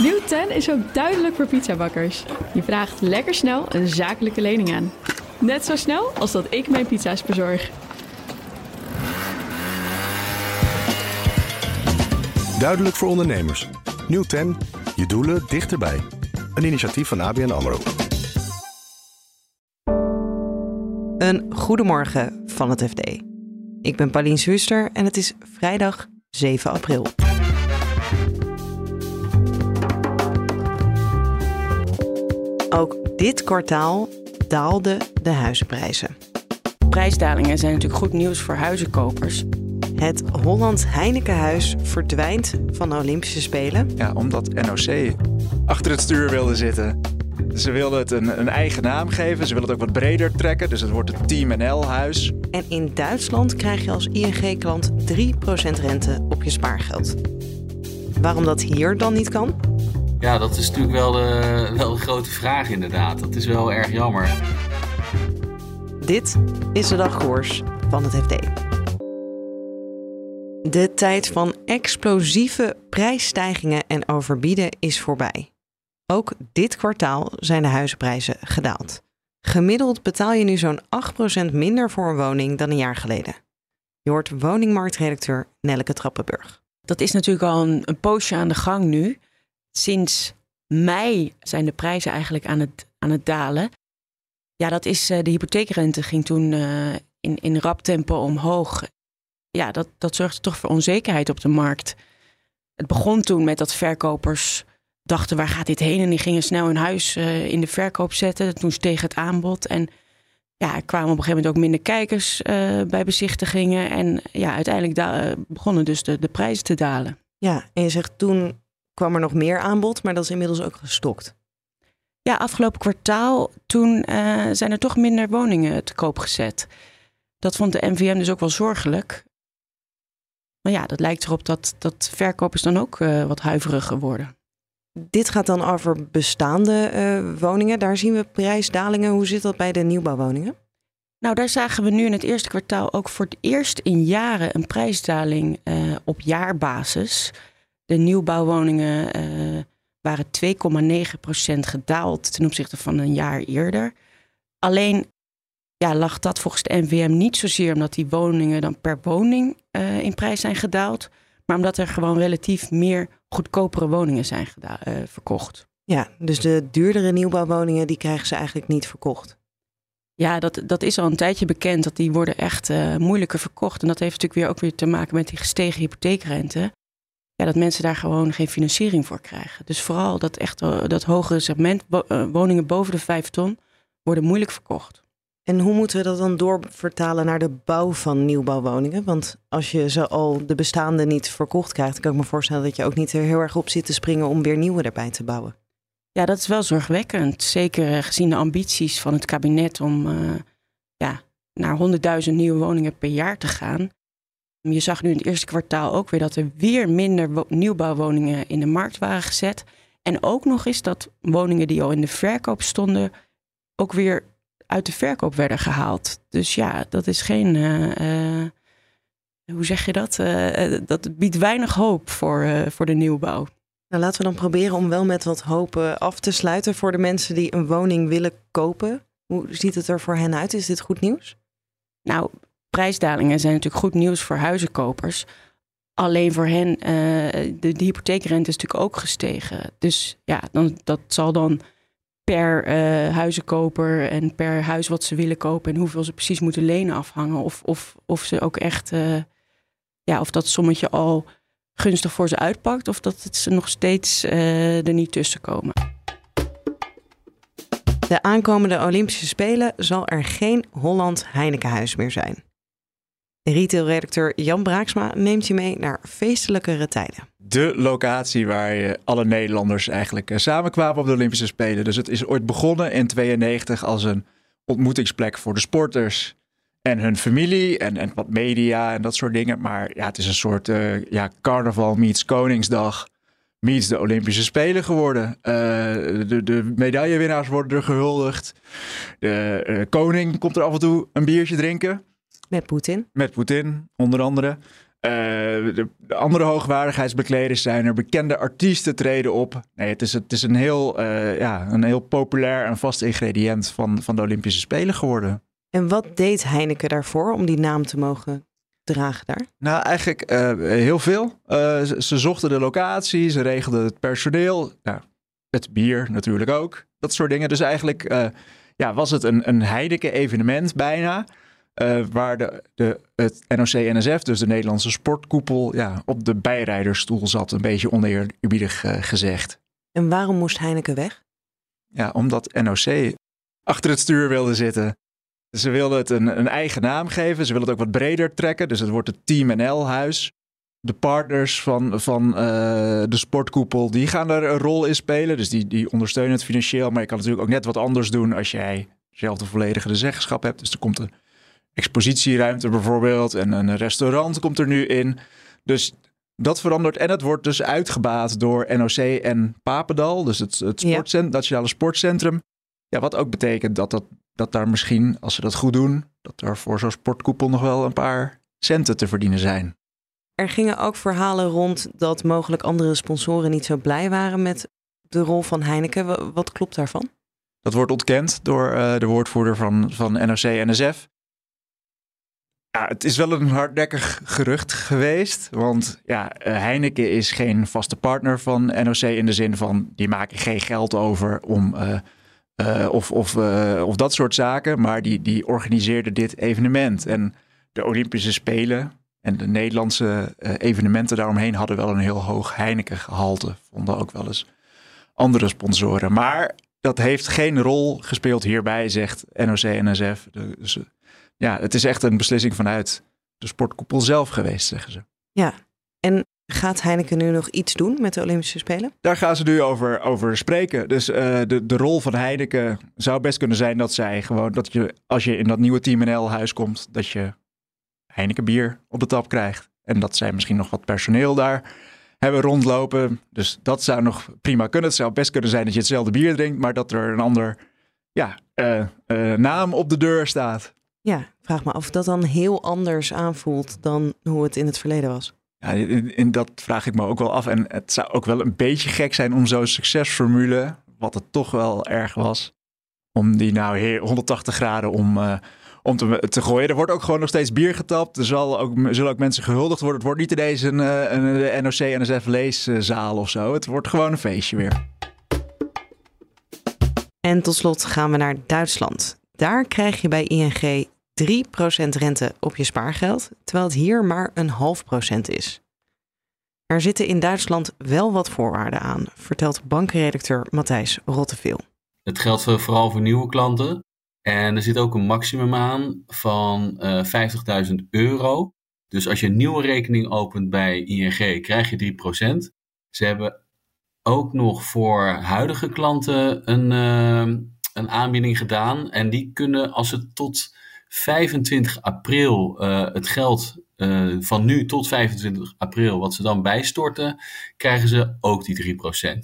Nieuw 10 is ook duidelijk voor pizzabakkers. Je vraagt lekker snel een zakelijke lening aan. Net zo snel als dat ik mijn pizza's bezorg. Duidelijk voor ondernemers. Nieuw 10. Je doelen dichterbij. Een initiatief van ABN AMRO. Een goedemorgen van het FD. Ik ben Pauline Zuster en het is vrijdag 7 april. Ook dit kwartaal daalden de huizenprijzen. Prijsdalingen zijn natuurlijk goed nieuws voor huizenkopers. Het Holland Heinekenhuis verdwijnt van de Olympische Spelen. Ja, omdat NOC achter het stuur wilde zitten. Ze wilden het een, een eigen naam geven. Ze willen het ook wat breder trekken. Dus het wordt het Team NL-huis. En in Duitsland krijg je als ING-klant 3% rente op je spaargeld. Waarom dat hier dan niet kan? Ja, dat is natuurlijk wel de, wel de grote vraag inderdaad. Dat is wel erg jammer. Dit is de dagkoers van het FD. De tijd van explosieve prijsstijgingen en overbieden is voorbij. Ook dit kwartaal zijn de huizenprijzen gedaald. Gemiddeld betaal je nu zo'n 8% minder voor een woning dan een jaar geleden. Je hoort woningmarktredacteur Nelleke Trappenburg. Dat is natuurlijk al een, een poosje aan de gang nu. Sinds mei zijn de prijzen eigenlijk aan het, aan het dalen. Ja, dat is uh, de hypotheekrente ging toen uh, in, in rap tempo omhoog. Ja, dat, dat zorgde toch voor onzekerheid op de markt. Het begon toen met dat verkopers dachten waar gaat dit heen? En die gingen snel hun huis uh, in de verkoop zetten. Toen steeg het aanbod. En ja, er kwamen op een gegeven moment ook minder kijkers bij bezichtigingen. En ja, uiteindelijk begonnen dus de, de prijzen te dalen. Ja, en je zegt toen kwam er nog meer aanbod, maar dat is inmiddels ook gestokt. Ja, afgelopen kwartaal, toen uh, zijn er toch minder woningen te koop gezet. Dat vond de NVM dus ook wel zorgelijk. Maar ja, dat lijkt erop dat, dat verkopers dan ook uh, wat huiveriger worden. Dit gaat dan over bestaande uh, woningen. Daar zien we prijsdalingen. Hoe zit dat bij de nieuwbouwwoningen? Nou, daar zagen we nu in het eerste kwartaal ook voor het eerst in jaren een prijsdaling op jaarbasis. De nieuwbouwwoningen uh, waren 2,9% gedaald ten opzichte van een jaar eerder. Alleen ja, lag dat volgens de NVM niet zozeer omdat die woningen dan per woning uh, in prijs zijn gedaald, maar omdat er gewoon relatief meer goedkopere woningen zijn uh, verkocht. Ja, dus de duurdere nieuwbouwwoningen die krijgen ze eigenlijk niet verkocht. Ja, dat, dat is al een tijdje bekend dat die worden echt uh, moeilijker verkocht. En dat heeft natuurlijk weer ook weer te maken met die gestegen hypotheekrente. Ja, dat mensen daar gewoon geen financiering voor krijgen. Dus vooral dat echt dat hogere segment woningen boven de 5 ton worden moeilijk verkocht. En hoe moeten we dat dan doorvertalen naar de bouw van nieuwbouwwoningen? Want als je ze al de bestaande niet verkocht krijgt, kan ik me voorstellen dat je ook niet er heel erg op zit te springen om weer nieuwe erbij te bouwen. Ja, dat is wel zorgwekkend. Zeker gezien de ambities van het kabinet om uh, ja, naar 100.000 nieuwe woningen per jaar te gaan. Je zag nu in het eerste kwartaal ook weer dat er weer minder nieuwbouwwoningen in de markt waren gezet. En ook nog eens dat woningen die al in de verkoop stonden, ook weer uit de verkoop werden gehaald. Dus ja, dat is geen. Uh, uh, hoe zeg je dat? Uh, dat biedt weinig hoop voor, voor de nieuwbouw. Nou, laten we dan proberen om wel met wat hoop af te sluiten voor de mensen die een woning willen kopen. Hoe ziet het er voor hen uit? Is dit goed nieuws? Nou, prijsdalingen zijn natuurlijk goed nieuws voor huizenkopers. Alleen voor hen, de, de hypotheekrente is natuurlijk ook gestegen. Dus ja, dan, dat zal dan per uh, huizenkoper en per huis wat ze willen kopen en hoeveel ze precies moeten lenen afhangen. Of, of, of ze ook echt, uh, ja, of dat sommetje al gunstig voor ze uitpakt, of dat het ze nog steeds er niet tussen komen. De aankomende Olympische Spelen zal er geen Holland Heinekenhuis meer zijn. Retailredacteur Jan Braaksma neemt je mee naar feestelijkere tijden. De locatie waar alle Nederlanders eigenlijk samenkwamen op de Olympische Spelen. Dus het is ooit begonnen in 92 als een ontmoetingsplek voor de sporters en hun familie en, en wat media en dat soort dingen. Maar ja, het is een soort uh, ja, carnaval meets Koningsdag meets de Olympische Spelen geworden. Uh, de, de medaillewinnaars worden er gehuldigd. De koning komt er af en toe een biertje drinken. Met Poetin. Met Poetin, onder andere. de, de, andere hoogwaardigheidsbekleders zijn er. Bekende artiesten treden op. Nee, het is, het is een, heel, ja, een heel populair en vast ingrediënt van, van de Olympische Spelen geworden. En wat deed Heineken daarvoor om die naam te mogen dragen daar? Nou, eigenlijk heel veel. Ze, ze, zochten de locatie, ze regelden het personeel. Nou, het bier natuurlijk ook. Dat soort dingen. Dus eigenlijk ja, was het een, een Heineken-evenement bijna. Uh, waar de, de, het NOC-NSF, dus de Nederlandse sportkoepel, ja, op de bijrijdersstoel zat. Een beetje oneerbiedig uh, gezegd. En waarom moest Heineken weg? Ja, omdat NOC achter het stuur wilde zitten. Ze wilden het een, een eigen naam geven. Ze wilden het ook wat breder trekken. Dus het wordt het Team NL-huis de partners van, van uh, de sportkoepel, die gaan er een rol in spelen. Dus die, die ondersteunen het financieel. Maar je kan natuurlijk ook net wat anders doen als jij zelf de volledige zeggenschap hebt. Dus er komt een expositieruimte bijvoorbeeld en een restaurant komt er nu in. Dus dat verandert en het wordt dus uitgebaat door NOC en Papendal. Dus het, het ja. Nationale Sportcentrum. Ja, wat ook betekent dat, dat, dat daar misschien, als ze dat goed doen, dat er voor zo'n sportkoepel nog wel een paar centen te verdienen zijn. Er gingen ook verhalen rond dat mogelijk andere sponsoren niet zo blij waren met de rol van Heineken. Wat klopt daarvan? Dat wordt ontkend door uh, de woordvoerder van, van NOC-NSF. Ja, het is wel een hardnekkig gerucht geweest. Want ja, eh, Heineken is geen vaste partner van NOC in de zin van die maken geen geld over om. Uh, uh, of, of, of dat soort zaken. Maar die, die organiseerde dit evenement. En de Olympische Spelen en de Nederlandse evenementen daaromheen hadden wel een heel hoog Heineken gehalte. Vonden ook wel eens andere sponsoren. Maar dat heeft geen rol gespeeld hierbij, zegt NOC-NSF. Dus ja, het is echt een beslissing vanuit de sportkoepel zelf geweest, zeggen ze. Ja, en gaat Heineken nu nog iets doen met de Olympische Spelen? Daar gaan ze nu over, over spreken. Dus uh, de, de rol van Heineken zou best kunnen zijn dat zij gewoon, dat je als je in dat nieuwe Team NL huis komt, dat je Heineken bier op de tap krijgt. En dat zij misschien nog wat personeel daar hebben rondlopen. Dus dat zou nog prima kunnen. Het zou best kunnen zijn dat je hetzelfde bier drinkt, maar dat er een ander ja, uh, uh, naam op de deur staat. Ja, vraag me af of dat dan heel anders aanvoelt dan hoe het in het verleden was. Ja, in, dat vraag ik me ook wel af. En het zou ook wel een beetje gek zijn om zo'n succesformule, wat het toch wel erg was, om die nou 180 graden om. Uh, om te, te gooien. Er wordt ook gewoon nog steeds bier getapt. Er zal ook, zullen ook mensen gehuldigd worden. Het wordt niet ineens een, eh, een, een NOC-NSF leeszaal of zo. Het wordt gewoon een feestje weer. En tot slot gaan we naar Duitsland. Daar krijg je bij ING 3% rente op je spaargeld, terwijl het hier maar een half procent is. Er zitten in Duitsland wel wat voorwaarden aan, vertelt bankredacteur Matthijs Rotteveel. Het geldt vooral voor nieuwe klanten. En er zit ook een maximum aan van uh, eh, 50.000 euro. Dus als je een nieuwe rekening opent bij ING, krijg je 3%. Ze hebben ook nog voor huidige klanten een, uh, een aanbieding gedaan. En die kunnen, als ze tot 25 april uh, het geld van nu tot 25 april, wat ze dan bijstorten, krijgen ze ook die 3%.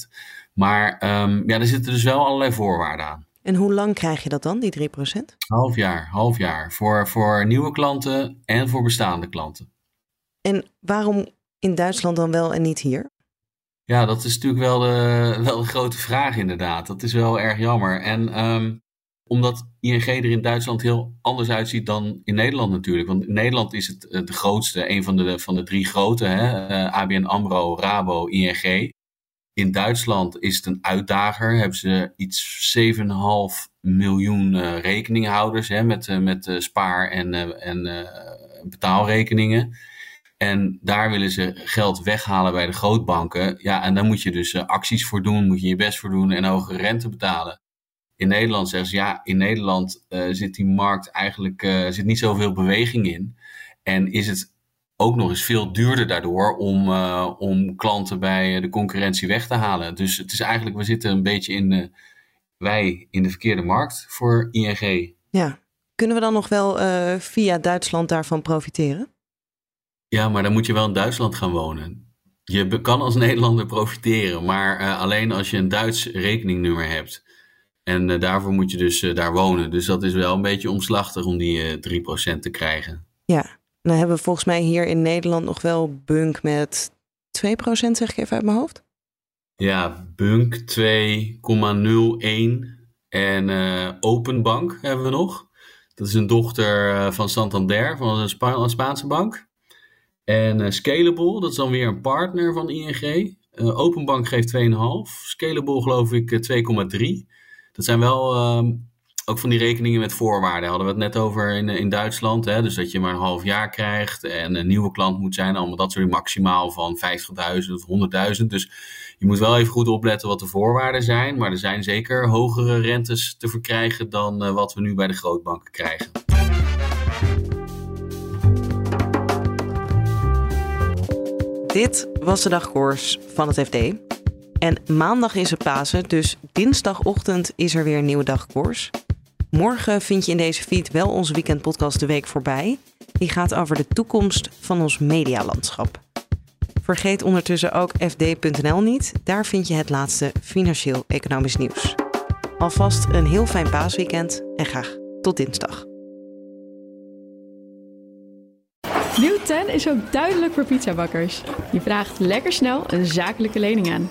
Maar um, ja, er zitten dus wel allerlei voorwaarden aan. En hoe lang krijg je dat dan, die 3%? Half jaar, half jaar. Voor, voor nieuwe klanten en voor bestaande klanten. En waarom in Duitsland dan wel en niet hier? Ja, dat is natuurlijk wel de, wel de grote vraag inderdaad. Dat is wel erg jammer. En um, omdat ING er in Duitsland heel anders uitziet dan in Nederland natuurlijk. Want in Nederland is het eh, de grootste, een van de, van de drie grote. Hè? Uh, ABN AMRO, Rabo, ING. In Duitsland is het een uitdager. Hebben ze iets 7,5 miljoen uh, rekeninghouders hè, met, met spaar- en, en betaalrekeningen. En daar willen ze geld weghalen bij de grootbanken. Ja, en daar moet je dus acties voor doen, moet je je best voor doen en hogere rente betalen. In Nederland zeggen ze ja, in Nederland zit die markt eigenlijk zit niet zoveel beweging in. En is het ook nog eens veel duurder daardoor om, uh, om klanten bij de concurrentie weg te halen. Dus het is eigenlijk, we zitten een beetje in de, wij in de verkeerde markt voor ING. Ja, kunnen we dan nog wel via Duitsland daarvan profiteren? Ja, maar dan moet je wel in Duitsland gaan wonen. Je kan als Nederlander profiteren, maar alleen als je een Duits rekeningnummer hebt. En daarvoor moet je dus daar wonen. Dus dat is wel een beetje omslachtig om die 3% te krijgen. Ja, Dan hebben we volgens mij hier in Nederland nog wel Bunk met 2%, zeg ik even uit mijn hoofd. Ja, Bunk 2,01 en uh, Openbank hebben we nog. Dat is een dochter uh, van Santander, van een, Spa een Spaanse bank. En uh, Scalable, dat is dan weer een partner van ING. Openbank geeft 2,5. Scalable geloof ik 2,3. Dat zijn wel ehm, ook van die rekeningen met voorwaarden. Hadden we het net over in, in Duitsland. Hè? Dus dat je maar een half jaar krijgt en een nieuwe klant moet zijn. Allemaal dat soort maximaal van 50.000 of 100.000. Dus je moet wel even goed opletten wat de voorwaarden zijn. Maar er zijn zeker hogere rentes te verkrijgen dan uh, wat we nu bij de grootbanken krijgen. Dit was de dagkoers van het FD. En maandag is het Pasen, dus dinsdagochtend is er weer een nieuwe dagkoers. Morgen vind je in deze feed wel onze weekendpodcast De Week voorbij. Die gaat over de toekomst van ons medialandschap. Vergeet ondertussen ook fd.nl niet. Daar vind je het laatste financieel-economisch nieuws. Alvast een heel fijn paasweekend en graag tot dinsdag. Nieuw 10 is ook duidelijk voor pizzabakkers. Je vraagt lekker snel een zakelijke lening aan.